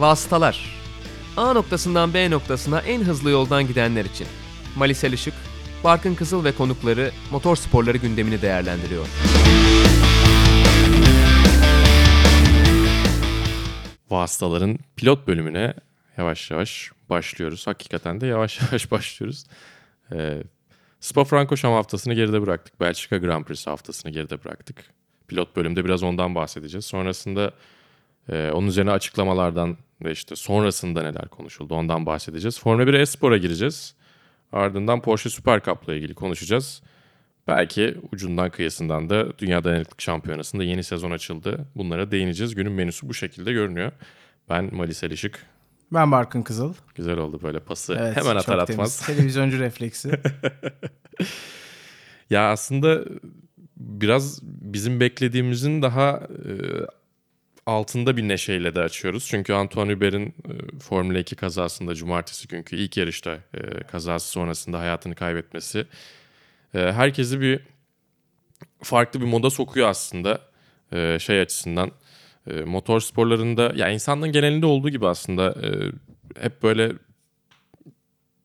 Vasıtalar. A noktasından B noktasına en hızlı yoldan gidenler için. Malisel Işık, Barkın Kızıl ve konukları motor sporları gündemini değerlendiriyor. Vasıtaların pilot bölümüne yavaş yavaş başlıyoruz. Hakikaten de yavaş yavaş başlıyoruz. Ee, Spa-Francorchamps haftasını geride bıraktık. Belçika Grand Prix haftasını geride bıraktık. Pilot bölümde biraz ondan bahsedeceğiz. Sonrasında e, onun üzerine açıklamalardan ve işte sonrasında neler konuşuldu ondan bahsedeceğiz. Formula 1 Espor'a gireceğiz. Ardından Porsche Super Cup'la ilgili konuşacağız. Belki ucundan kıyısından da Dünya Dayanıklık Şampiyonası'nda yeni sezon açıldı. Bunlara değineceğiz. Günün menüsü bu şekilde görünüyor. Ben Malis Elişik. Ben Barkın Kızıl. Güzel oldu böyle pası. Evet, Hemen atar atmaz. temiz. Televizyoncu refleksi. Ya aslında biraz bizim beklediğimizin daha e, altında bir neşeyle de açıyoruz. Çünkü Antoine Hubert'in e, Formula 2 kazasında cumartesi günkü ilk yarışta e, kazası sonrasında hayatını kaybetmesi e, herkesi bir farklı bir moda sokuyor aslında şey açısından. Motor sporlarında ya insanlığın genelinde olduğu gibi aslında hep böyle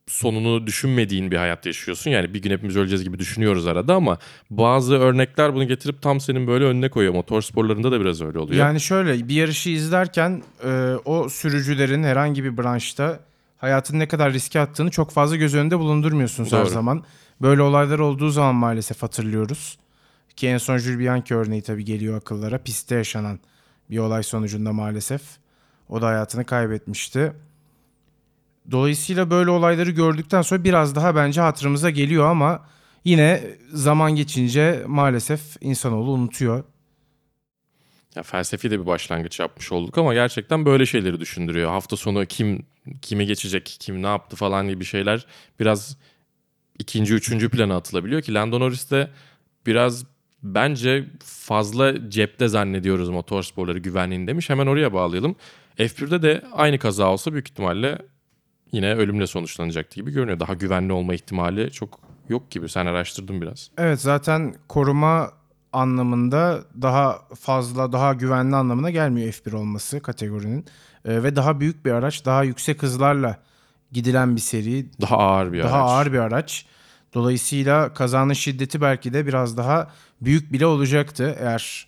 sonunu düşünmediğin bir hayat yaşıyorsun. Yani bir gün hepimiz öleceğiz gibi düşünüyoruz arada ama bazı örnekler bunu getirip tam senin böyle önüne koyuyor. Motor sporlarında da biraz öyle oluyor. yani şöyle bir yarışı izlerken e, o sürücülerin herhangi bir branşta hayatını ne kadar riske attığını çok fazla göz önünde bulundurmuyorsunuz her Doğru. zaman. Böyle olaylar olduğu zaman maalesef hatırlıyoruz. Ki en son Jules Bianchi örneği tabii geliyor akıllara. Pistte yaşanan bir olay sonucunda maalesef. O da hayatını kaybetmişti. Dolayısıyla böyle olayları gördükten sonra biraz daha bence hatırımıza geliyor ama yine zaman geçince maalesef insanoğlu unutuyor. Ya felsefi de bir başlangıç yapmış olduk ama gerçekten böyle şeyleri düşündürüyor. Hafta sonu kim kimi geçecek, kim ne yaptı falan gibi şeyler biraz ikinci, üçüncü plana atılabiliyor ki Lando Norris de biraz bence fazla cepte zannediyoruz motorsporları güvenliğini demiş. Hemen oraya bağlayalım. F1'de de aynı kaza olsa büyük ihtimalle yine ölümle sonuçlanacaktı gibi görünüyor. Daha güvenli olma ihtimali çok yok gibi. Sen araştırdın biraz. Evet zaten koruma anlamında daha fazla daha güvenli anlamına gelmiyor F1 olması kategorinin. Ee, ve daha büyük bir araç, daha yüksek hızlarla gidilen bir seri, Daha ağır bir daha araç. ağır bir araç. Dolayısıyla kazanın şiddeti belki de biraz daha büyük bile olacaktı eğer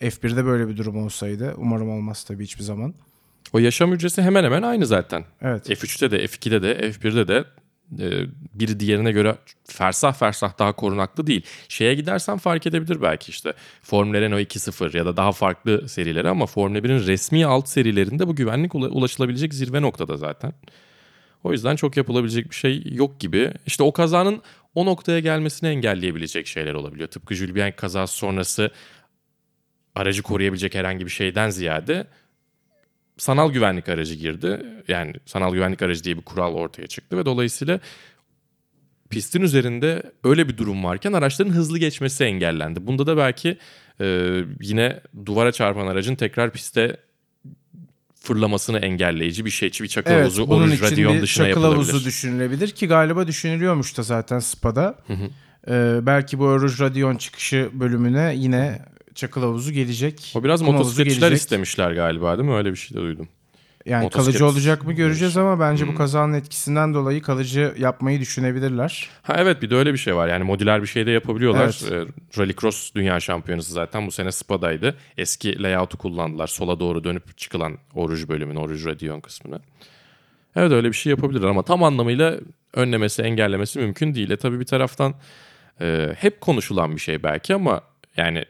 F1'de böyle bir durum olsaydı. Umarım olmaz tabii hiçbir zaman. O yaşam hücresi hemen hemen aynı zaten. Evet. F3'te de, F2'de de, F1'de de e, biri diğerine göre fersah fersah daha korunaklı değil. Şeye gidersen fark edebilir belki işte. Formula Renault 2.0 ya da daha farklı serileri ama Formula 1'in resmi alt serilerinde bu güvenlik ula- ulaşılabilecek zirve noktada zaten. O yüzden çok yapılabilecek bir şey yok gibi. İşte o kazanın o noktaya gelmesini engelleyebilecek şeyler olabiliyor. Tıpkı Jules Bianchi kazası sonrası aracı koruyabilecek herhangi bir şeyden ziyade sanal güvenlik aracı girdi. Yani sanal güvenlik aracı diye bir kural ortaya çıktı ve dolayısıyla pistin üzerinde öyle bir durum varken araçların hızlı geçmesi engellendi. Bunda da belki e, yine duvara çarpan aracın tekrar piste fırlamasını engelleyici bir şey. Bir çakıl Evet, havuzu bunun oruç için radyon bir dışına yapılabilir. havuzu düşünülebilir ki galiba düşünülüyormuş da zaten SPA'da. Ee, belki bu Oruç Radyon çıkışı bölümüne yine çakıl havuzu gelecek. o biraz motosikletçiler istemişler galiba değil mi? Öyle bir şey de duydum. Yani kalıcı olacak mı göreceğiz ama bence Hmm. bu kazanın etkisinden dolayı kalıcı yapmayı düşünebilirler. Ha evet bir de öyle bir şey var. Yani modüler bir şey de yapabiliyorlar. Evet. Ee, Rallycross dünya şampiyonası zaten bu sene Spa'daydı. Eski layout'u kullandılar. Sola doğru dönüp çıkılan Oruj bölümünü, Oruj Radion kısmını. Evet öyle bir şey yapabilirler ama tam anlamıyla önlemesi, engellemesi mümkün değil. E tabii bir taraftan e, hep konuşulan bir şey belki ama yani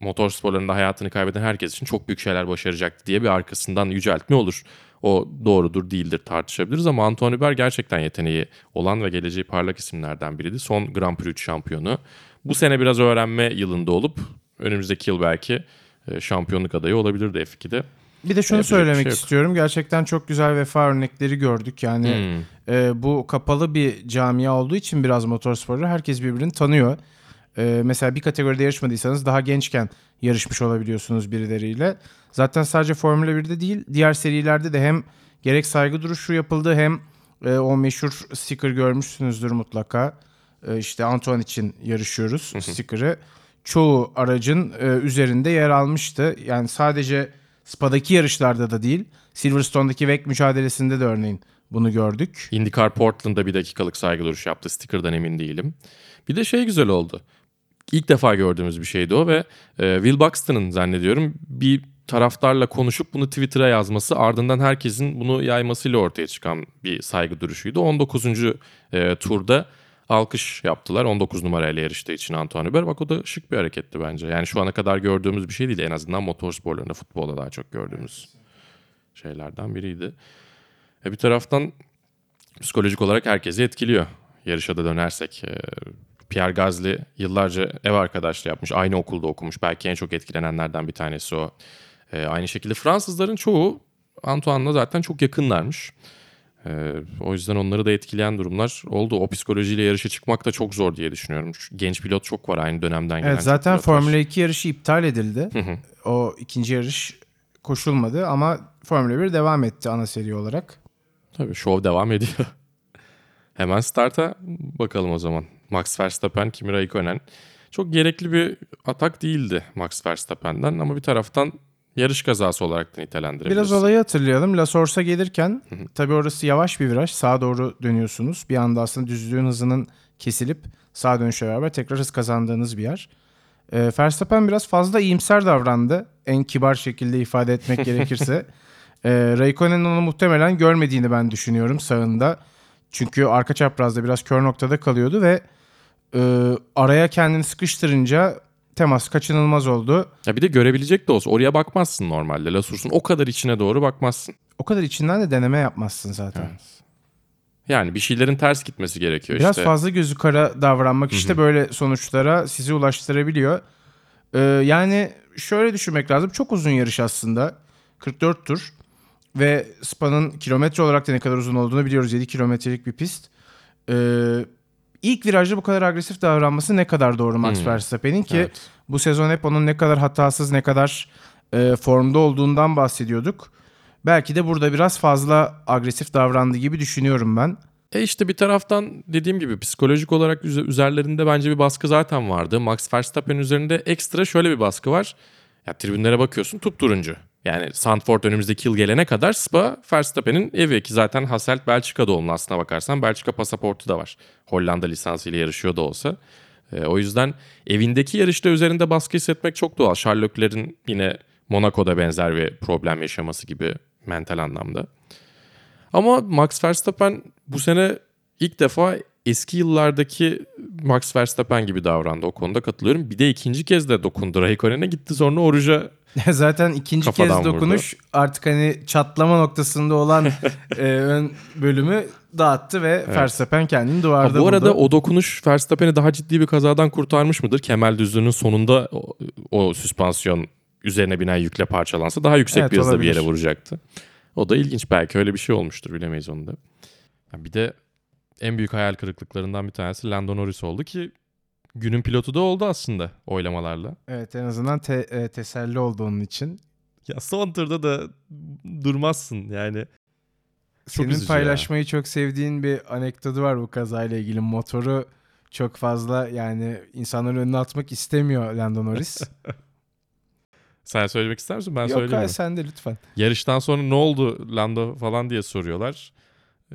motor sporlarında hayatını kaybeden herkes için çok büyük şeyler başaracak diye bir arkasından yüceltme olur. O doğrudur değildir tartışabiliriz ama Antoine Hubert gerçekten yeteneği olan ve geleceği parlak isimlerden biriydi. Son Grand Prix 3 şampiyonu. Bu sene biraz öğrenme yılında olup önümüzdeki yıl belki e, şampiyonluk adayı olabilirdi F2'de. Bir de şunu Yapacak söylemek şey istiyorum. Gerçekten çok güzel vefa örnekleri gördük. Yani Hmm. e, bu kapalı bir camia olduğu için biraz motorsporları herkes birbirini tanıyor. E, mesela bir kategoride yarışmadıysanız daha gençken yarışmış olabiliyorsunuz birileriyle. Zaten sadece Formula 1'de değil diğer serilerde de hem gerek saygı duruşu yapıldı hem e, o meşhur sticker görmüşsünüzdür mutlaka. E, işte Antoine için yarışıyoruz sticker'ı. Çoğu aracın e, üzerinde yer almıştı. Yani sadece Spa'daki yarışlarda da değil. Silverstone'daki WEC mücadelesinde de örneğin bunu gördük. IndyCar Portland'da bir dakikalık saygı duruşu yaptı. Sticker'dan emin değilim. Bir de şey güzel oldu. İlk defa gördüğümüz bir şeydi o ve e, Will Buxton'ın zannediyorum bir taraftarla konuşup bunu Twitter'a yazması ardından herkesin bunu yaymasıyla ortaya çıkan bir saygı duruşuydu. 19. E, turda alkış yaptılar 19 numarayla yarıştığı için Antoine Hubert. Bak o da şık bir hareketti bence. Yani şu ana kadar gördüğümüz bir şey değil. En azından motorsporlarında, futbolda daha çok gördüğümüz şeylerden biriydi. E bir taraftan psikolojik olarak herkesi etkiliyor. Yarışa da dönersek. E, Pierre Gasly yıllarca ev arkadaşlığı yapmış. Aynı okulda okumuş. Belki en çok etkilenenlerden bir tanesi o. E, aynı şekilde Fransızların çoğu Antoine'la zaten çok yakınlarmış. E, o yüzden onları da etkileyen durumlar oldu. O psikolojiyle yarışa çıkmak da çok zor diye düşünüyorum. Genç pilot çok var aynı dönemden gelen. Evet zaten. Formula 2 yarışı iptal edildi. O ikinci yarış koşulmadı ama Formula 1 devam etti ana seri olarak. Tabii şov devam ediyor. Hemen starta bakalım o zaman. Max Verstappen, Kimi Raikkonen. Çok gerekli bir atak değildi Max Verstappen'den ama bir taraftan yarış kazası olarak da nitelendirebiliriz. Biraz olayı hatırlayalım. La Source'a gelirken tabii orası yavaş bir viraj. Sağa doğru dönüyorsunuz. Bir anda aslında düzlüğün hızının kesilip sağa dönüşle beraber tekrar hız kazandığınız bir yer. Ee, Verstappen biraz fazla iyimser davrandı. En kibar şekilde ifade etmek gerekirse. Ee, Raikkonen'in onu muhtemelen görmediğini ben düşünüyorum sağında. Çünkü arka çaprazda biraz kör noktada kalıyordu ve e, araya kendini sıkıştırınca temas kaçınılmaz oldu. Ya bir de görebilecek de olsa oraya bakmazsın normalde. Lasursun o kadar içine doğru bakmazsın. O kadar içinden de deneme yapmazsın zaten. Yani bir şeylerin ters gitmesi gerekiyor Biraz işte. fazla gözü kara davranmak işte böyle sonuçlara sizi ulaştırabiliyor. Ee, yani şöyle düşünmek lazım. Çok uzun yarış aslında. 44 tur. Ve Spa'nın kilometre olarak da ne kadar uzun olduğunu biliyoruz. 7 kilometrelik bir pist. Ee, ilk virajda bu kadar agresif davranması ne kadar doğru Max Hmm. Verstappen'in ki Evet. bu sezon hep onun ne kadar hatasız ne kadar e, formda olduğundan bahsediyorduk. Belki de burada biraz fazla agresif davrandı gibi düşünüyorum ben. E işte bir taraftan dediğim gibi psikolojik olarak üze- üzerlerinde bence bir baskı zaten vardı. Max Verstappen üzerinde ekstra şöyle bir baskı var. Ya tribünlere bakıyorsun tutturuncu. Yani Sandford önümüzdeki yıl gelene kadar Spa Verstappen'in evi ki zaten Hasselt Belçika doğumlu aslına bakarsan. Belçika pasaportu da var. Hollanda lisansıyla yarışıyor da olsa. E, o yüzden evindeki yarışta üzerinde baskı hissetmek çok doğal. Charles Leclerc'in yine Monaco'da benzer bir problem yaşaması gibi mental anlamda. Ama Max Verstappen bu sene ilk defa eski yıllardaki Max Verstappen gibi davrandı. O konuda katılıyorum. Bir de ikinci kez de dokundu. Raikkonen'e gitti sonra Oruç'a Zaten ikinci kez vurdu. dokunuş artık hani çatlama noktasında olan e, ön bölümü dağıttı ve Verstappen kendini duvarda Ha, bu arada buldu. o dokunuş Verstappen'i daha ciddi bir kazadan kurtarmış mıdır? Kemal düzlüğünün sonunda o, o süspansiyon üzerine binen yükle parçalansa daha yüksek Evet, bir hızla bir yere vuracaktı. O da ilginç. Belki öyle bir şey olmuştur. Bilemeyiz onu da. Ya bir de en büyük hayal kırıklıklarından bir tanesi Lando Norris oldu ki günün pilotu da oldu aslında oylamalarla. Evet en azından te- e, teselli oldu onun için. Ya son turda da durmazsın yani. Senin üzücü paylaşmayı çok sevdiğin bir anekdotu var bu kazayla ilgili. Motoru çok fazla yani insanların önüne atmak istemiyor Lando Norris. Sen söylemek ister misin? Ben Yok söyleyeyim hayır mi? sen de lütfen. Yarıştan sonra ne oldu Lando falan diye soruyorlar.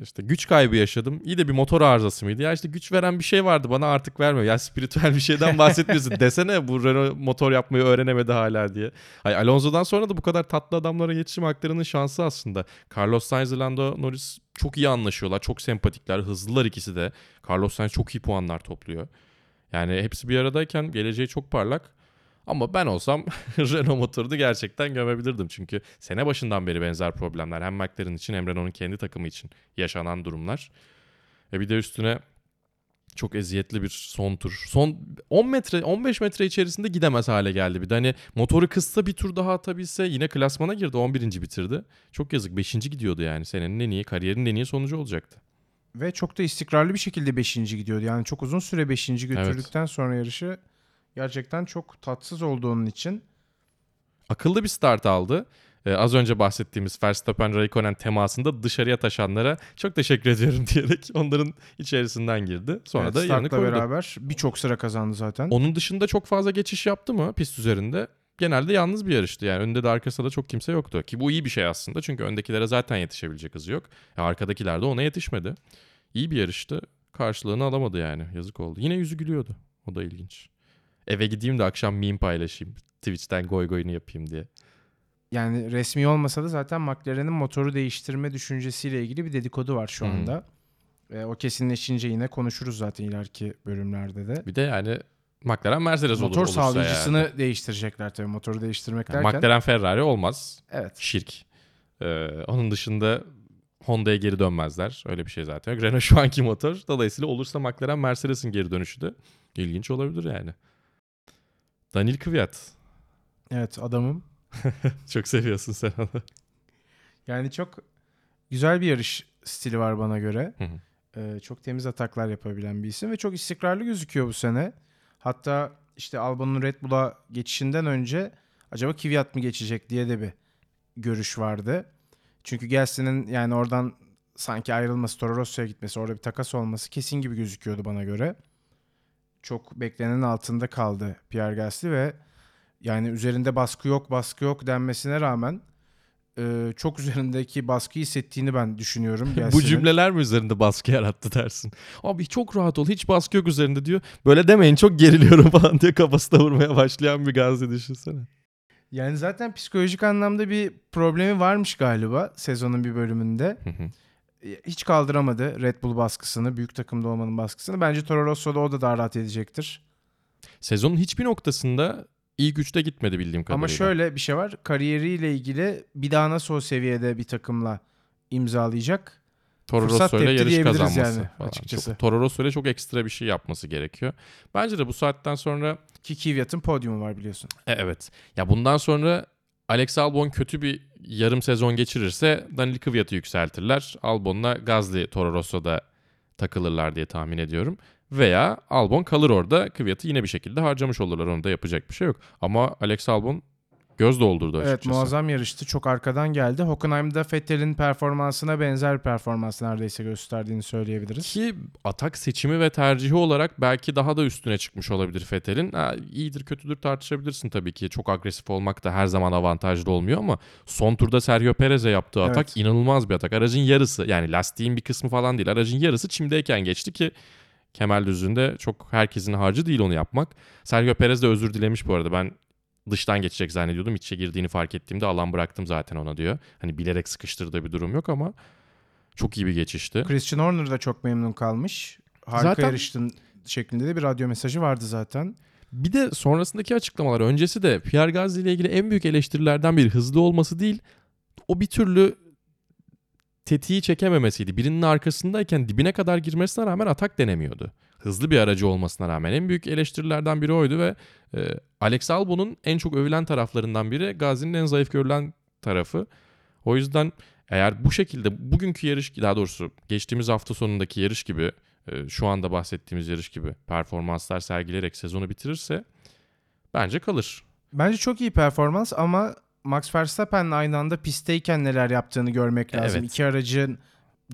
İşte güç kaybı yaşadım. İyi de bir motor arızası mıydı? Ya işte güç veren bir şey vardı bana artık vermiyor. Ya spiritüel bir şeyden bahsetmiyorsun. Desene bu Renault motor yapmayı öğrenemedi hala diye. Ay Alonso'dan sonra da bu kadar tatlı adamlara yetişim haklarının şansı aslında. Carlos Sainz Lando Norris çok iyi anlaşıyorlar. Çok sempatikler. Hızlılar ikisi de. Carlos Sainz çok iyi puanlar topluyor. Yani hepsi bir aradayken geleceği çok parlak. Ama ben olsam Renault motorunu gerçekten gömebilirdim. Çünkü sene başından beri benzer problemler hem McLaren için hem Renault'un kendi takımı için yaşanan durumlar. Ve bir de üstüne çok eziyetli bir son tur. Son 10 metre 15 metre içerisinde gidemez hale geldi. Bir de hani motoru kıssa bir tur daha atabilse yine klasmana girdi 11. bitirdi. Çok yazık 5. gidiyordu yani senenin en iyi kariyerinin en iyi sonucu olacaktı. Ve çok da istikrarlı bir şekilde 5. gidiyordu. Yani çok uzun süre 5. götürdükten sonra yarışı gerçekten çok tatsız oldu onun için. akıllı bir start aldı. Ee, az önce bahsettiğimiz Verstappen Raikkonen temasında dışarıya taşanlara çok teşekkür ediyorum diyerek onların içerisinden girdi. Sonra Evet, da yerini koydu. beraber birçok sıra kazandı zaten. Onun dışında çok fazla geçiş yaptı mı pist üzerinde? genelde yalnız bir yarıştı. Yani önde de arkasında da çok kimse yoktu. Ki bu iyi bir şey aslında. Çünkü öndekilere zaten yetişebilecek hızı yok. E, arkadakiler de ona yetişmedi. İyi bir yarıştı. Karşılığını alamadı yani. Yazık oldu. Yine yüzü gülüyordu. O da ilginç. Eve gideyim de akşam meme paylaşayım. Twitch'ten goy goyunu yapayım diye. Yani resmi olmasa da zaten McLaren'in motoru değiştirme düşüncesiyle ilgili bir dedikodu var şu anda. E, o kesinleşince yine konuşuruz zaten ileriki bölümlerde de. Bir de yani McLaren Mercedes olur Motor olursa sağlayıcısını yani. değiştirecekler tabii motoru değiştirmek Yani derken. McLaren Ferrari olmaz. Evet. Şirk. Ee, onun dışında Honda'ya geri dönmezler. Öyle bir şey zaten. Renault şu anki motor. Dolayısıyla olursa McLaren Mercedes'in geri dönüşü de ilginç olabilir yani. Daniel Kvyat. Evet adamım. Çok seviyorsun sen onu. Yani çok güzel bir yarış stili var bana göre. Hı hı. Ee, çok temiz ataklar yapabilen bir isim ve çok istikrarlı gözüküyor bu sene. Hatta işte Albon'un Red Bull'a geçişinden önce acaba Kvyat mı geçecek diye de bir görüş vardı. Çünkü Gasly'nin yani oradan sanki ayrılması, Toro Rosso'ya gitmesi, orada bir takas olması kesin gibi gözüküyordu bana göre. Çok beklenenin altında kaldı Pierre Gasly ve yani üzerinde baskı yok, baskı yok denmesine rağmen e, çok üzerindeki baskıyı hissettiğini ben düşünüyorum. Bu cümleler mi üzerinde baskı yarattı dersin? Abi çok rahat ol hiç baskı yok üzerinde diyor. Böyle demeyin çok geriliyorum falan diye kafasına vurmaya başlayan bir Gazi düşünsene. Yani zaten psikolojik anlamda bir problemi varmış galiba sezonun bir bölümünde. Hı hı. E, Hiç kaldıramadı Red Bull baskısını, büyük takımda olmanın baskısını. Bence Toro Rosso'da o da daha rahat edecektir. Sezonun hiçbir noktasında iyi güçte gitmedi bildiğim kadarıyla. Ama şöyle bir şey var. Kariyeriyle ilgili bir daha nasıl o seviyede bir takımla imzalayacak? Toro Rosso ile yarış kazanması yani, falan. açıkçası. Çok, Toro Rosso ile çok ekstra bir şey yapması gerekiyor. Bence de bu saatten sonra Ki Kvyat'ın podyumu var biliyorsun. E, evet. Ya bundan sonra Alex Albon kötü bir yarım sezon geçirirse Daniel Kvyat'ı yükseltirler. Albon'la Gazli Toro Rosso'da takılırlar diye tahmin ediyorum. Veya Albon kalır orada. Kvyat'ı yine bir şekilde harcamış olurlar. Onu da yapacak bir şey yok. Ama Alex Albon göz doldurdu açıkçası. Evet muazzam yarıştı. Çok arkadan geldi. Hockenheim'da Vettel'in performansına benzer bir performans neredeyse gösterdiğini söyleyebiliriz. Ki atak seçimi ve tercihi olarak belki daha da üstüne çıkmış olabilir Fethel'in. Ha, iyidir kötüdür tartışabilirsin tabii ki. Çok agresif olmak da her zaman avantajlı olmuyor ama son turda Sergio Perez'e yaptığı atak Evet. inanılmaz bir atak. Aracın yarısı yani lastiğin bir kısmı falan değil. Aracın yarısı çimdeyken geçti ki Kemal Düzü'nde çok herkesin harcı değil onu yapmak. Sergio Perez de özür dilemiş bu arada. Ben dıştan geçecek zannediyordum. İçe girdiğini fark ettiğimde alan bıraktım zaten ona diyor. Hani bilerek sıkıştırdığı bir durum yok ama çok iyi bir geçişti. Christian Horner da çok memnun kalmış. Harika Zaten- yarıştın şeklinde de bir radyo mesajı vardı zaten. Bir de sonrasındaki açıklamalar öncesi de Pierre Gasly ile ilgili en büyük eleştirilerden biri hızlı olması değil. O bir türlü tetiği çekememesiydi. Birinin arkasındayken dibine kadar girmesine rağmen atak denemiyordu. Hızlı bir aracı olmasına rağmen en büyük eleştirilerden biri oydu ve e, Alex Albon'un en çok övülen taraflarından biri Gazi'nin en zayıf görülen tarafı. O yüzden eğer bu şekilde bugünkü yarış daha doğrusu geçtiğimiz hafta sonundaki yarış gibi e, şu anda bahsettiğimiz yarış gibi performanslar sergileyerek sezonu bitirirse bence kalır. Bence çok iyi performans ama Max Verstappen'le aynı anda pistteyken neler yaptığını görmek lazım. Evet. İki aracın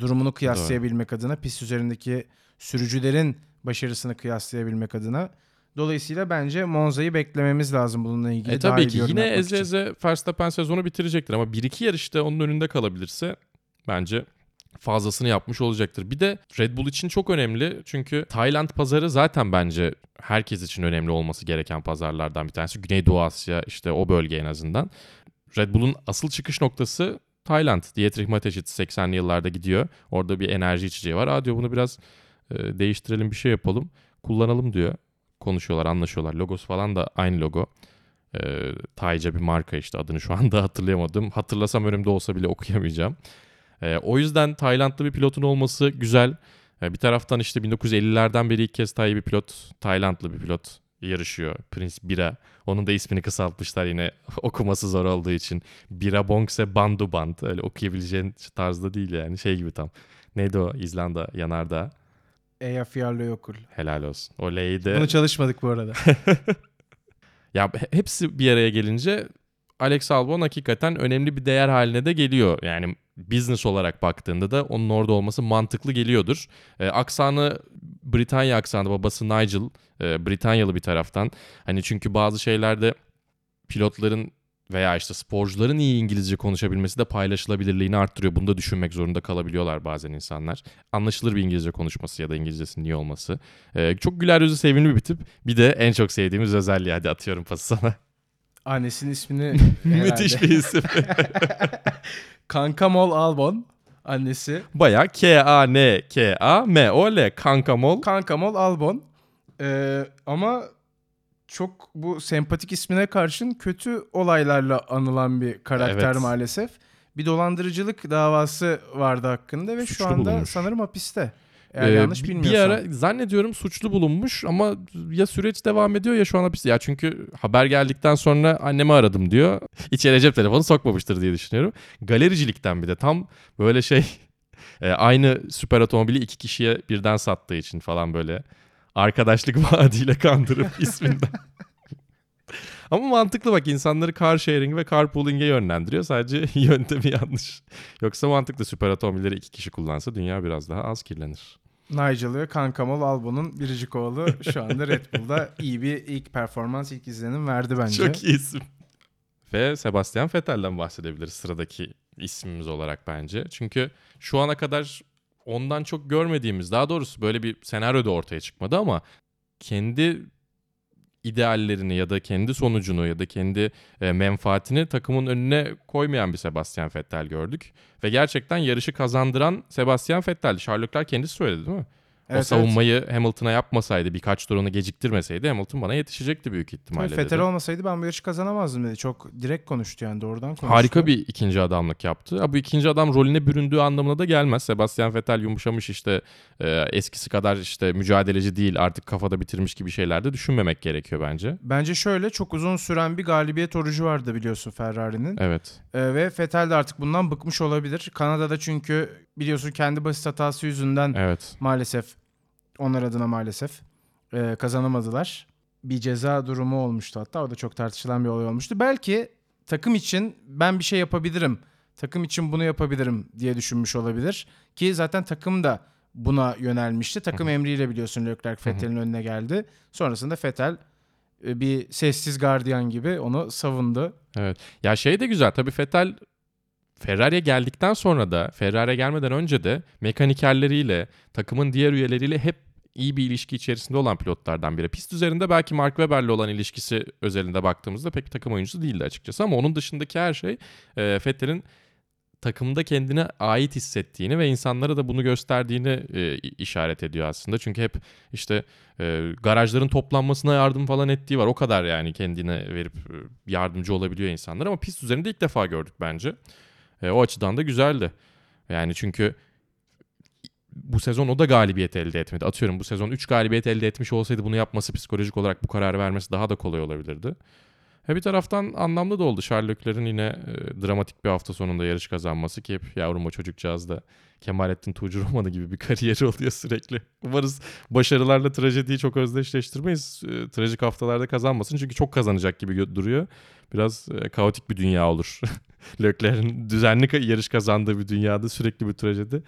durumunu kıyaslayabilmek adına, pist üzerindeki sürücülerin başarısını kıyaslayabilmek adına. Dolayısıyla bence Monza'yı beklememiz lazım bununla ilgili. E tabii ki yine eze eze Verstappen sezonu bitirecektir ama 1-2 yarışta onun önünde kalabilirse bence fazlasını yapmış olacaktır. Bir de Red Bull için çok önemli çünkü Tayland pazarı zaten bence herkes için önemli olması gereken pazarlardan bir tanesi. Güneydoğu Asya işte o bölge en azından. Red Bull'un asıl çıkış noktası Tayland. Dietrich Mateschitz 80'li yıllarda gidiyor. Orada bir enerji içeceği var. Aa diyor bunu biraz e, değiştirelim bir şey yapalım. Kullanalım diyor. Konuşuyorlar, anlaşıyorlar. Logosu falan da aynı logo. E, Tayca bir marka işte adını şu anda hatırlayamadım. Hatırlasam önümde olsa bile okuyamayacağım. E, o yüzden Taylandlı bir pilotun olması güzel. E, bir taraftan işte 1950'lerden beri ilk kez Tay bir pilot, Taylandlı bir pilot yarışıyor. Prince Bira. Onun da ismini kısaltmışlar yine okuması zor olduğu için. Bira Bongse Bandu Band. Öyle okuyabileceğin tarzda değil yani. Şey gibi tam. Neydi o İzlanda yanardağ? Eyjafjallajökull Yokul. Helal olsun. O L'yi de... Bunu çalışmadık bu arada. Ya he- hepsi bir araya gelince Alex Albon hakikaten önemli bir değer haline de geliyor. Yani business olarak baktığında da onun orada olması mantıklı geliyordur. Ee, aksanı Britanya aksanı babası Nigel e, Britanyalı bir taraftan. Hani çünkü bazı şeylerde pilotların veya işte sporcuların iyi İngilizce konuşabilmesi de paylaşılabilirliğini arttırıyor. Bunu da düşünmek zorunda kalabiliyorlar bazen insanlar. Anlaşılır bir İngilizce konuşması ya da İngilizcesinin iyi olması. Ee, çok güler yüzü sevimli bir tip. Bir de en çok sevdiğimiz özelliği hadi atıyorum pası sana. Annesinin ismini Müthiş bir isim. Kankamol Albon annesi. Baya K-A-N-K-A-M-O-L Kankamol. Kankamol Albon. Ee, ama çok bu sempatik ismine karşın kötü olaylarla anılan bir karakter Evet. maalesef. Bir dolandırıcılık davası vardı hakkında ve Suçlu şu anda bulunmuş. sanırım hapiste. Eğer Ee, yanlış bilmiyorsam. Bir ara zannediyorum suçlu bulunmuş ama ya süreç devam ediyor ya şu an hapiste. Ya çünkü haber geldikten sonra annemi aradım diyor. İçeri cep telefonu sokmamıştır diye düşünüyorum. Galericilikten bir de tam böyle şey e, aynı süper otomobili iki kişiye birden sattığı için falan böyle arkadaşlık vaadiyle kandırıp isminden. Ama mantıklı bak insanları car sharing ve carpooling'e yönlendiriyor. Sadece yöntemi yanlış. Yoksa mantıklı süper otomobilleri iki kişi kullansa dünya biraz daha az kirlenir. Nigel ve Kankamol Albon'un biricik oğlu şu anda Red Bull'da iyi bir ilk performans, ilk izlenim verdi bence. Çok iyi isim. Ve Sebastian Vettel'den bahsedebiliriz sıradaki ismimiz olarak bence. Çünkü şu ana kadar ondan çok görmediğimiz, daha doğrusu böyle bir senaryo da ortaya çıkmadı ama kendi ideallerini ya da kendi sonucunu ya da kendi e, menfaatini takımın önüne koymayan bir Sebastian Vettel gördük. Ve gerçekten yarışı kazandıran Sebastian Vettel. Charles Leclerc kendisi söyledi değil mi? O Evet, savunmayı Hamilton'a yapmasaydı, birkaç tur onu geciktirmeseydi Hamilton bana yetişecekti büyük ihtimalle. Tabii Vettel dedi. olmasaydı ben bu yarışı kazanamazdım dedi. Çok direkt konuştu yani doğrudan konuştu. Harika bir ikinci adamlık yaptı. Ha, bu ikinci adam rolüne büründüğü anlamına da gelmez. Sebastian Vettel yumuşamış işte e, eskisi kadar işte mücadeleci değil artık kafada bitirmiş gibi şeyler de düşünmemek gerekiyor bence. Bence şöyle çok uzun süren bir galibiyet orucu vardı biliyorsun Ferrari'nin. Evet. Ee, ve Vettel de artık bundan bıkmış olabilir. Kanada'da çünkü biliyorsun kendi basit hatası yüzünden Evet. maalesef onlar adına maalesef e, kazanamadılar. Bir ceza durumu olmuştu hatta o da çok tartışılan bir olay olmuştu. Belki takım için ben bir şey yapabilirim, takım için bunu yapabilirim diye düşünmüş olabilir. Ki zaten takım da buna yönelmişti. Takım emriyle biliyorsun Leclerc Vettel'in önüne geldi. Sonrasında Vettel e, bir sessiz gardiyan gibi onu savundu. Evet. Ya şey de güzel tabii Vettel Ferrari'ye geldikten sonra da Ferrari'ye gelmeden önce de mekanikerleriyle takımın diğer üyeleriyle hep iyi bir ilişki içerisinde olan pilotlardan biri. Pist üzerinde belki Mark Webber'le olan ilişkisi özelinde baktığımızda pek bir takım oyuncusu değildi açıkçası ama onun dışındaki her şey e, Vettel'in takımda kendine ait hissettiğini ve insanlara da bunu gösterdiğini e, işaret ediyor aslında. Çünkü hep işte e, garajların toplanmasına yardım falan ettiği var. O kadar yani kendine verip e, yardımcı olabiliyor insanlar ama pist üzerinde ilk defa gördük bence. E, o açıdan da güzeldi. Yani çünkü bu sezon o da galibiyet elde etmedi. Atıyorum bu sezon 3 galibiyet elde etmiş olsaydı bunu yapması psikolojik olarak bu kararı vermesi daha da kolay olabilirdi. Ve bir taraftan anlamlı da oldu. Charles Leclerc'in yine e, dramatik bir hafta sonunda yarış kazanması ki hep yavrum o çocukcağız da Kemalettin Tuğcu romanı gibi bir kariyeri oluyor sürekli. Umarız başarılarla trajediyi çok özdeşleştirmeyiz. E, trajik haftalarda kazanmasın çünkü çok kazanacak gibi duruyor. Biraz e, kaotik bir dünya olur. Leclerc'in düzenli yarış kazandığı bir dünyada sürekli bir trajedi.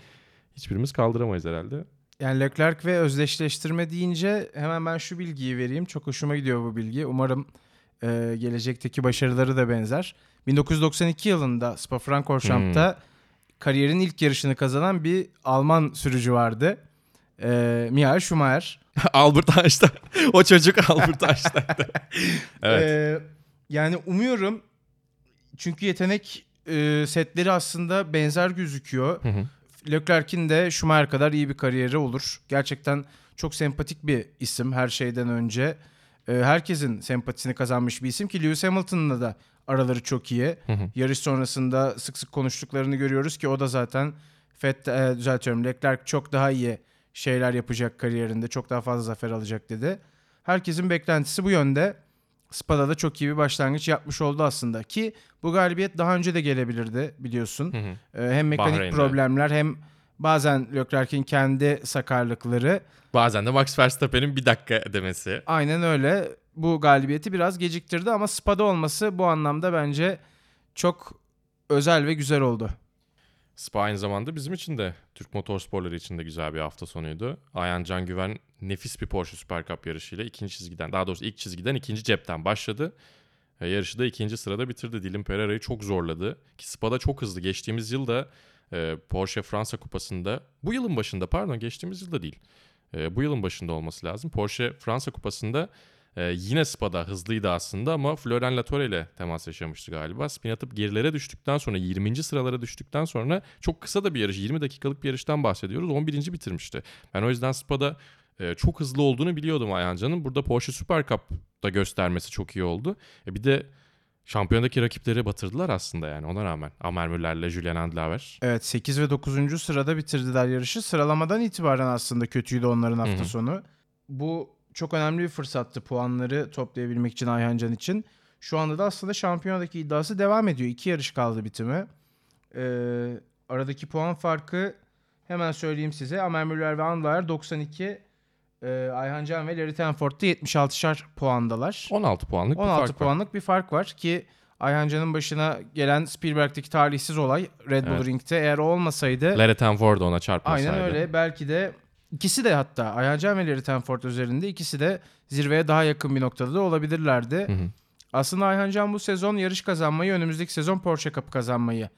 Hiçbirimiz kaldıramayız herhalde. Yani Leclerc ve özdeşleştirme deyince hemen ben şu bilgiyi vereyim. Çok hoşuma gidiyor bu bilgi. Umarım e, gelecekteki başarıları da benzer. 1992 yılında Spa-Francorchamps kariyerin ilk yarışını kazanan bir Alman sürücü vardı. E, Michael Schumacher. Albert Einstein. o çocuk Albert Einstein'dı. evet. E, yani umuyorum çünkü yetenek e, setleri aslında benzer gözüküyor. Hı hı. Leclerc'in de Schumacher kadar iyi bir kariyeri olur. Gerçekten çok sempatik bir isim her şeyden önce. Ee, herkesin sempatisini kazanmış bir isim ki Lewis Hamilton'la da araları çok iyi. Hı hı. Yarış sonrasında sık sık konuştuklarını görüyoruz ki o da zaten Fett, e, düzeltiyorum Leclerc çok daha iyi şeyler yapacak kariyerinde. Çok daha fazla zafer alacak dedi. Herkesin beklentisi bu yönde. Spa'da da çok iyi bir başlangıç yapmış oldu aslında ki bu galibiyet daha önce de gelebilirdi biliyorsun. Hı hı. Ee, hem mekanik Bahreyn'de. problemler hem bazen Leclerc'in kendi sakarlıkları. Bazen de Max Verstappen'in bir dakika demesi. Aynen öyle. Bu galibiyeti biraz geciktirdi ama Spa'da olması bu anlamda bence çok özel ve güzel oldu. Spa aynı zamanda bizim için de Türk motorsporları için de güzel bir hafta sonuydu. Ayhan Can Güven nefis bir Porsche Super Cup yarışıyla ikinci çizgiden daha doğrusu ilk çizgiden ikinci cepten başladı. E, yarışı da ikinci sırada bitirdi. Dylan Pereira'yı çok zorladı. Ki Spa'da çok hızlı. Geçtiğimiz yılda e, Porsche Fransa Kupası'nda bu yılın başında pardon geçtiğimiz yılda değil. E, bu yılın başında olması lazım. Porsche Fransa Kupası'nda e, yine Spa'da hızlıydı aslında ama Florian Latore ile temas yaşamıştı galiba. Spin atıp gerilere düştükten sonra 20. sıralara düştükten sonra çok kısa da bir yarış 20 dakikalık bir yarıştan bahsediyoruz. 11. bitirmişti. Ben o yüzden Spa'da e, çok hızlı olduğunu biliyordum Ayhancan'ın. Burada Porsche Super Cup'da göstermesi çok iyi oldu. E, bir de şampiyondaki rakipleri batırdılar aslında yani ona rağmen. Amer Müller'le Julian Andlaver. Evet 8 ve 9. sırada bitirdiler yarışı. Sıralamadan itibaren aslında kötüydü onların hafta Hı hı. sonu. Bu çok önemli bir fırsattı puanları toplayabilmek için Ayhancan için. Şu anda da aslında şampiyonadaki iddiası devam ediyor. İki yarış kaldı bitimi. Ee, aradaki puan farkı hemen söyleyeyim size. Amer Müller ve Andlaer 92. Ee, Ayhancan ve Larry Tenford'da 76'şar puandalar. 16 puanlık bir 16 fark var. puanlık bir fark var ki Ayhancan'ın başına gelen Spielberg'deki talihsiz olay Red Bull Evet. Ring'de eğer o olmasaydı Larry Tenford ona çarpmasaydı. aynen öyle belki de ikisi de hatta Ayhancan ve Larry Tenford üzerinde ikisi de zirveye daha yakın bir noktada da olabilirlerdi. Hı hı. Aslında Ayhancan bu sezon yarış kazanmayı önümüzdeki sezon Porsche Cup kazanmayı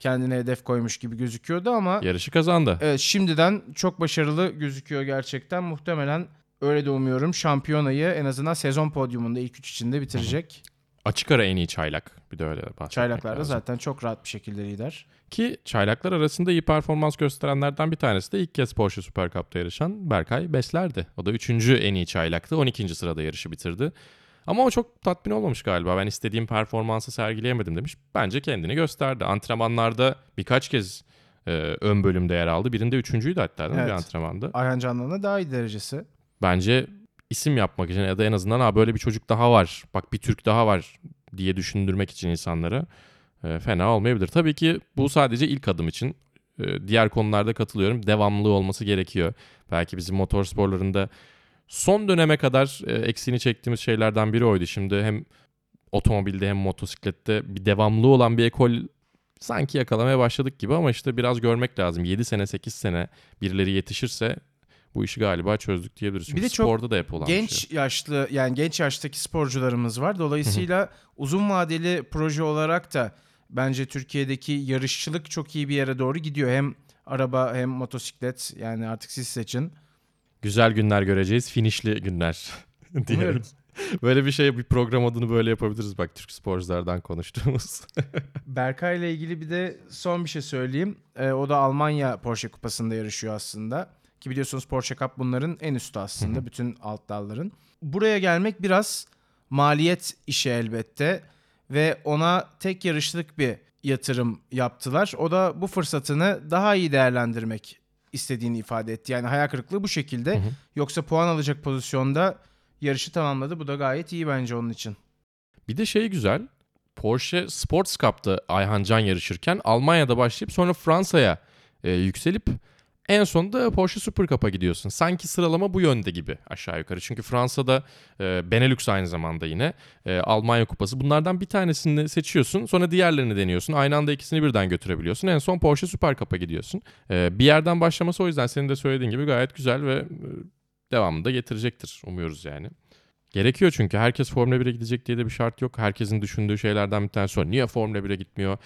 kendine hedef koymuş gibi gözüküyordu ama Yarışı kazandı. evet, şimdiden çok başarılı gözüküyor gerçekten. Muhtemelen öyle de umuyorum şampiyonayı en azından sezon podyumunda ilk üç içinde bitirecek. Açık ara en iyi çaylak. Bir de öyle bahsetmek Çaylaklar da lazım. zaten çok rahat bir şekilde lider. Ki çaylaklar arasında iyi performans gösterenlerden bir tanesi de ilk kez Porsche Super Cup'ta yarışan Berkay Besler'di. O da 3. en iyi çaylaktı. 12. sırada yarışı bitirdi. Ama o çok tatmin olmamış galiba. Ben istediğim performansı sergileyemedim demiş. Bence kendini gösterdi. Antrenmanlarda birkaç kez e, ön bölümde yer aldı. Birinde üçüncüydü hatta değil mi bir Evet. antrenmanda. Ayhan Canlı'na daha iyi derecesi. Bence isim yapmak için ya da en azından ha böyle bir çocuk daha var. Bak bir Türk daha var diye düşündürmek için insanlara e, fena olmayabilir. Tabii ki bu sadece ilk adım için. E, diğer konularda katılıyorum. Devamlılığı olması gerekiyor. Belki bizim motor sporlarında son döneme kadar e, eksiğini çektiğimiz şeylerden biri oydu. Şimdi hem otomobilde hem motosiklette bir devamlılığı olan bir ekol sanki yakalamaya başladık gibi ama işte biraz görmek lazım. 7 sene 8 sene birileri yetişirse bu işi galiba çözdük diyebiliriz. Çünkü Bir de çok sporda da hep olan bir şey. Genç yaşlı yani genç yaştaki sporcularımız var. Dolayısıyla uzun vadeli proje olarak da bence Türkiye'deki yarışçılık çok iyi bir yere doğru gidiyor. Hem araba hem motosiklet yani artık siz seçin. Güzel günler göreceğiz. Finişli günler diyelim. Böyle bir şey bir program adını böyle yapabiliriz bak Türk sporculardan konuştuğumuz. Berkay ile ilgili bir de son bir şey söyleyeyim. Ee, o da Almanya Porsche Kupası'nda yarışıyor aslında. Ki biliyorsunuz Porsche Cup bunların en üstü aslında bütün alt dalların. Buraya gelmek biraz maliyet işi elbette ve ona tek yarışlık bir yatırım yaptılar. O da bu fırsatını daha iyi değerlendirmek istediğini ifade etti. Yani hayal kırıklığı bu şekilde. Hı hı. Yoksa puan alacak pozisyonda yarışı tamamladı. Bu da gayet iyi bence onun için. bir de şey güzel. Porsche Sports Cup'ta Ayhan Can yarışırken Almanya'da başlayıp sonra Fransa'ya e, yükselip en sonunda Porsche Super Cup'a gidiyorsun. Sanki sıralama bu yönde gibi aşağı yukarı. Çünkü Fransa'da e, Benelux aynı zamanda yine e, Almanya Kupası. Bunlardan bir tanesini seçiyorsun. Sonra diğerlerini deniyorsun. Aynı anda ikisini birden götürebiliyorsun. En son Porsche Super Cup'a gidiyorsun. E, bir yerden başlaması o yüzden senin de söylediğin gibi gayet güzel ve e, devamını da getirecektir. Umuyoruz yani. Gerekiyor çünkü herkes Formula 1'e gidecek diye de bir şart yok. Herkesin düşündüğü şeylerden bir tanesi o. Niye Formula 1'e gitmiyor?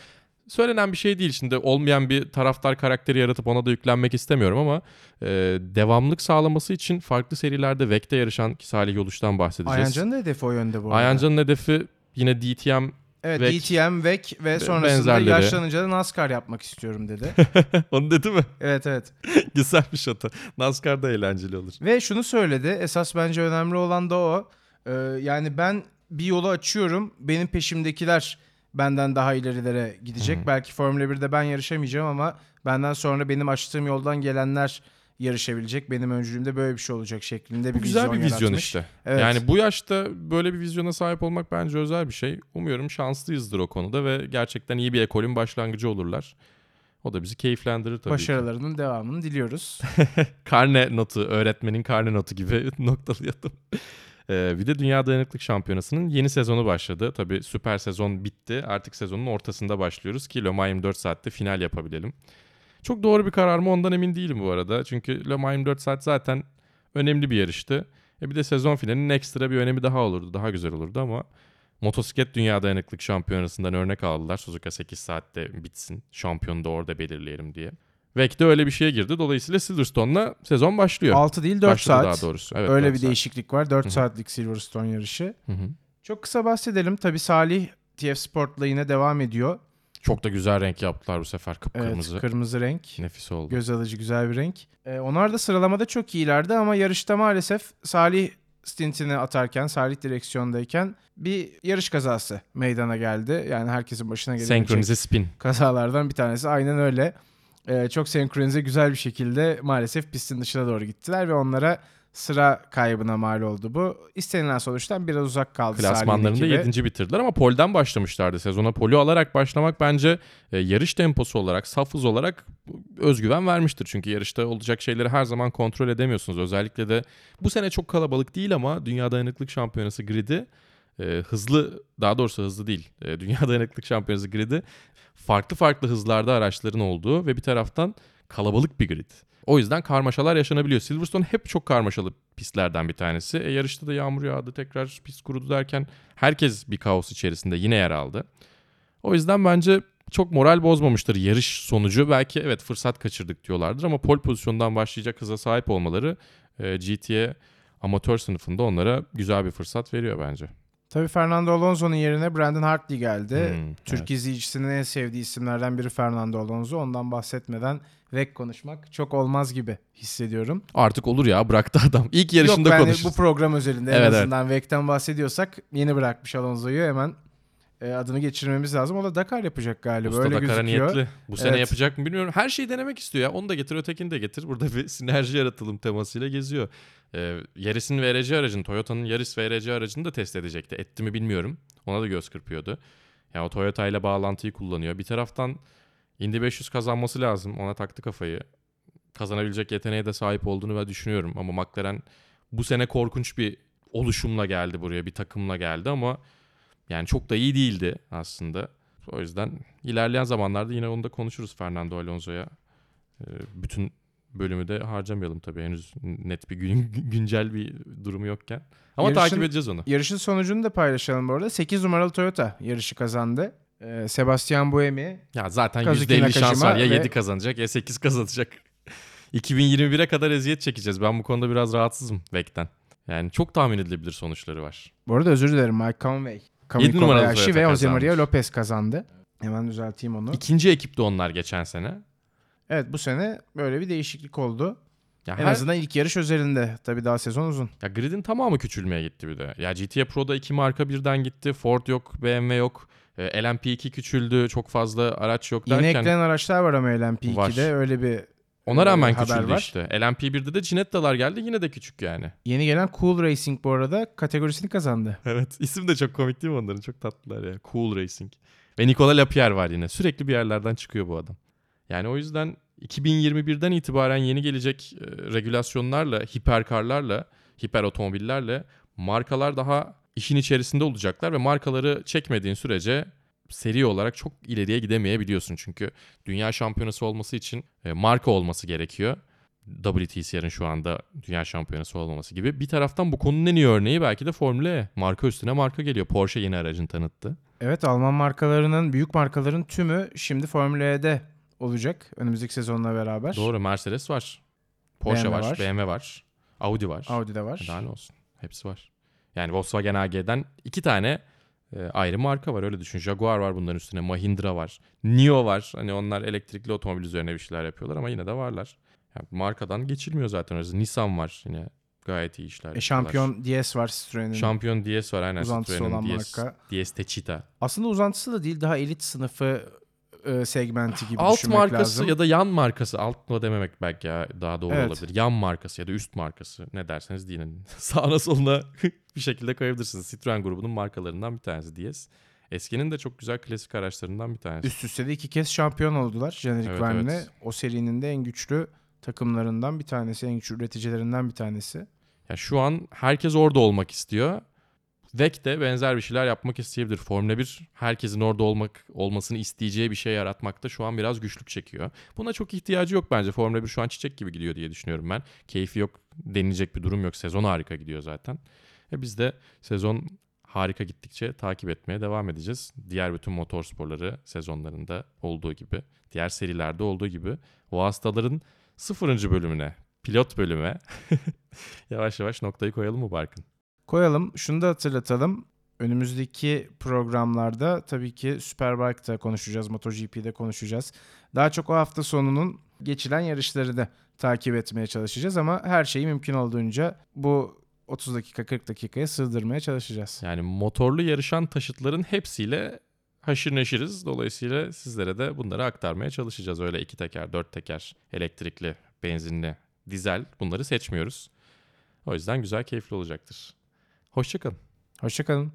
Söylenen bir şey değil şimdi olmayan bir taraftar karakteri yaratıp ona da yüklenmek istemiyorum ama e, devamlık sağlaması için farklı serilerde VEC'te yarışan ki Salih Yoluş'tan bahsedeceğiz. Ayhancan'ın da hedefi o yönde bu arada. Ayhancan'ın hedefi yine DTM Evet VEC DTM, VEC ve sonrasında yaşlanınca da NASCAR yapmak istiyorum dedi. onu dedi mi? evet evet. Güzel bir şata. NASCAR da eğlenceli olur. Ve şunu söyledi. Esas bence önemli olan da o. Ee, yani ben bir yolu açıyorum. Benim peşimdekiler benden daha ilerilere gidecek. Hı. Belki Formula 1'de ben yarışamayacağım ama benden sonra benim açtığım yoldan gelenler yarışabilecek. Benim öncülüğümde böyle bir şey olacak şeklinde bir güzel vizyon bir vizyon yaratmış. işte. Evet. Yani bu yaşta böyle bir vizyona sahip olmak bence özel bir şey. Umuyorum şanslıyızdır o konuda ve gerçekten iyi bir ekolün başlangıcı olurlar. O da bizi keyiflendirir tabii ki. Başarılarının devamını diliyoruz. Karne notu, öğretmenin karne notu gibi noktalayalım. Ee, bir de Dünya Dayanıklık Şampiyonası'nın yeni sezonu başladı. Tabii süper sezon bitti. Artık sezonun ortasında başlıyoruz ki Le Mans 24 saatte final yapabilelim. Çok doğru bir karar mı ondan emin değilim bu arada. Çünkü Le Mans 24 saat zaten önemli bir yarıştı. E bir de sezon finalinin ekstra bir önemi daha olurdu. Daha güzel olurdu ama Motosiklet Dünya Dayanıklık Şampiyonası'ndan örnek aldılar. Suzuka 8 saatte bitsin. Şampiyonu da orada belirleyelim diye. Vek de öyle bir şeye girdi. Dolayısıyla Silverstone'la sezon başlıyor. 6 değil 4 Başladı saat. daha doğrusu. Evet, Öyle bir saat. değişiklik var. 4 Hı hı. saatlik Silverstone yarışı. Hı hı. Çok kısa bahsedelim. Tabii Salih TF Sport'la yine devam ediyor. Çok da güzel renk yaptılar bu sefer. Evet, Kıpkırmızı. kırmızı renk. Nefis oldu. Göz alıcı güzel bir renk. Ee, onlar da sıralamada çok iyilerdi ama yarışta maalesef Salih stintini atarken, Salih direksiyondayken bir yarış kazası meydana geldi. Yani herkesin başına gelebilecek Senkronize spin. kazalardan bir tanesi. Aynen öyle. Ee, çok senkronize güzel bir şekilde maalesef pistin dışına doğru gittiler ve onlara sıra kaybına mal oldu bu. İstenilen sonuçtan biraz uzak kaldı Klasmanlarında ekibi. 7. bitirdiler ama polden başlamışlardı. Sezona poli alarak başlamak bence e, yarış temposu olarak, saf hız olarak özgüven vermiştir. Çünkü yarışta olacak şeyleri her zaman kontrol edemiyorsunuz. Özellikle de bu sene çok kalabalık değil ama Dünya Dayanıklık Şampiyonası gridi e, hızlı, daha doğrusu hızlı değil. E, Dünya Dayanıklık Şampiyonası gridi farklı farklı hızlarda araçların olduğu ve bir taraftan kalabalık bir grid. O yüzden karmaşalar yaşanabiliyor. Silverstone hep çok karmaşalı pistlerden bir tanesi. E, yarışta da yağmur yağdı, tekrar pist kurudu derken herkes bir kaos içerisinde yine yer aldı. O yüzden bence çok moral bozmamıştır yarış sonucu. Belki evet fırsat kaçırdık diyorlardır ama pole pozisyondan başlayacak hıza sahip olmaları e, GT'ye amatör sınıfında onlara güzel bir fırsat veriyor bence. Tabii Fernando Alonso'nun yerine Brandon Hartley geldi. Hmm, Türk evet. izleyicisinin en sevdiği isimlerden biri Fernando Alonso. Ondan bahsetmeden VEC konuşmak çok olmaz gibi hissediyorum. Artık olur ya bıraktı adam. İlk yarışında Yok yani konuşuruz. bu program özelinde en Evet, evet. azından VEC'ten bahsediyorsak yeni bırakmış Alonso'yu hemen e, adını geçirmemiz lazım. O da Dakar yapacak galiba Usta öyle Dakar'a gözüküyor. niyetli. Bu sene Evet. yapacak mı bilmiyorum. Her şeyi denemek istiyor ya. Onu da getir ötekini de getir. Burada bir sinerji yaratılım temasıyla geziyor. Ee, Yaris'in VRC aracını, Toyota'nın Yaris VRC aracını da test edecekti. Etti mi bilmiyorum. Ona da göz kırpıyordu. Yani o Toyota ile bağlantıyı kullanıyor. Bir taraftan Indy 500 kazanması lazım. Ona taktı kafayı. Kazanabilecek yeteneğe de sahip olduğunu ben düşünüyorum. Ama McLaren bu sene korkunç bir oluşumla geldi buraya. Bir takımla geldi ama yani çok da iyi değildi aslında. O yüzden ilerleyen zamanlarda yine onu da konuşuruz Fernando Alonso'ya. Ee, bütün bölümü de harcamayalım tabii henüz net bir gün, güncel bir durumu yokken. Ama Yarışın- takip edeceğiz onu. Yarışın sonucunu da paylaşalım bu arada. 8 numaralı Toyota yarışı kazandı. E, Sebastian Buemi Ya zaten Kazuki %50 şans var ya ve- 7 kazanacak ya 8 kazanacak. 2021'e kadar eziyet çekeceğiz. Ben bu konuda biraz rahatsızım Vek'ten. Yani çok tahmin edilebilir sonuçları var. Bu arada özür dilerim Mike Conway. Numaralı Kobayashi ve Jose. Maria Lopez kazandı. Hemen düzelteyim onu. İkinci ekipti onlar geçen sene. Evet bu sene böyle bir değişiklik oldu. Ya En her- azından ilk yarış özelinde. Tabii daha sezon uzun. Ya gridin tamamı küçülmeye gitti bir de. Ya GTA Pro'da iki marka birden gitti. Ford yok, BMW yok. E, LMP2 küçüldü. Çok fazla araç yok derken. eklenen araçlar var ama LMP2'de Var. öyle bir Ona rağmen e, haber küçüldü var. işte. LMP1'de de Cinetta'lar geldi yine de küçük yani. Yeni gelen Cool Racing bu arada kategorisini kazandı. Evet. İsim de çok komik değil mi onların? Çok tatlılar ya. Cool Racing. Ve Nicola Lapierre var yine. Sürekli bir yerlerden çıkıyor bu adam. Yani o yüzden 2021'den itibaren yeni gelecek e, regülasyonlarla, hiperkarlarla, hiper otomobillerle markalar daha işin içerisinde olacaklar ve markaları çekmediğin sürece seri olarak çok ileriye gidemeyebiliyorsun. Çünkü dünya şampiyonası olması için e, marka olması gerekiyor. WTCR'ın şu anda dünya şampiyonası olmaması gibi. Bir taraftan bu konunun en iyi örneği belki de Formula E. Marka üstüne marka geliyor. Porsche yeni aracını tanıttı. Evet Alman markalarının, büyük markaların tümü şimdi Formula E'de olacak önümüzdeki sezonla beraber. Doğru Mercedes var. Porsche BMW var, var. BMW var. Audi var. Audi'de var. Daha ne olsun. Hepsi var. Yani Volkswagen AG'den iki tane e, ayrı marka var öyle düşün. Jaguar var bunların üstüne. Mahindra var. NIO var. Hani onlar elektrikli otomobil üzerine bir şeyler yapıyorlar ama yine de varlar. Yani markadan geçilmiyor zaten. Öyle. Nissan var yine. Gayet iyi işler E. Şampiyon DS var Citroen'in. Şampiyon DS var aynen. Uzantısı Citroen'in olan DS, marka. DS Techita. Aslında uzantısı da değil daha elit sınıfı e, segmenti gibi Alt düşünmek markası lazım. ya da yan markası. Alt mı dememek belki ya daha doğru Evet. olabilir. Yan markası ya da üst markası. Ne derseniz deyin. Sağına soluna bir şekilde koyabilirsiniz. Citroen grubunun markalarından bir tanesi DS. Eskinin de çok güzel klasik araçlarından bir tanesi. Üst üste de iki kez şampiyon oldular jenerik Evet, Verne'le. evet. O serinin de en güçlü takımlarından bir tanesi, en güçlü üreticilerinden bir tanesi. Ya şu an herkes orada olmak istiyor. VEC de benzer bir şeyler yapmak isteyebilir. Formula 1 herkesin orada olmak olmasını isteyeceği bir şey yaratmakta şu an biraz güçlük çekiyor. Buna çok ihtiyacı yok bence. Formula 1 şu an çiçek gibi gidiyor diye düşünüyorum ben. Keyfi yok denilecek bir durum yok. Sezon harika gidiyor zaten. E biz de sezon harika gittikçe takip etmeye devam edeceğiz. Diğer bütün motorsporları sezonlarında olduğu gibi, diğer serilerde olduğu gibi o hastaların sıfırıncı bölümüne, pilot bölüme yavaş yavaş noktayı koyalım mı Barkın? Koyalım. Şunu da hatırlatalım. Önümüzdeki programlarda tabii ki Superbike'da konuşacağız, MotoGP'de konuşacağız. Daha çok o hafta sonunun geçilen yarışları da takip etmeye çalışacağız ama her şeyi mümkün olduğunca bu 30 dakika 40 dakikaya sığdırmaya çalışacağız. Yani motorlu yarışan taşıtların hepsiyle haşır neşiriz. Dolayısıyla sizlere de bunları aktarmaya çalışacağız. Öyle iki teker, dört teker, elektrikli, benzinli, dizel bunları seçmiyoruz. O yüzden güzel, keyifli olacaktır. Hoşçakalın. Hoşçakalın.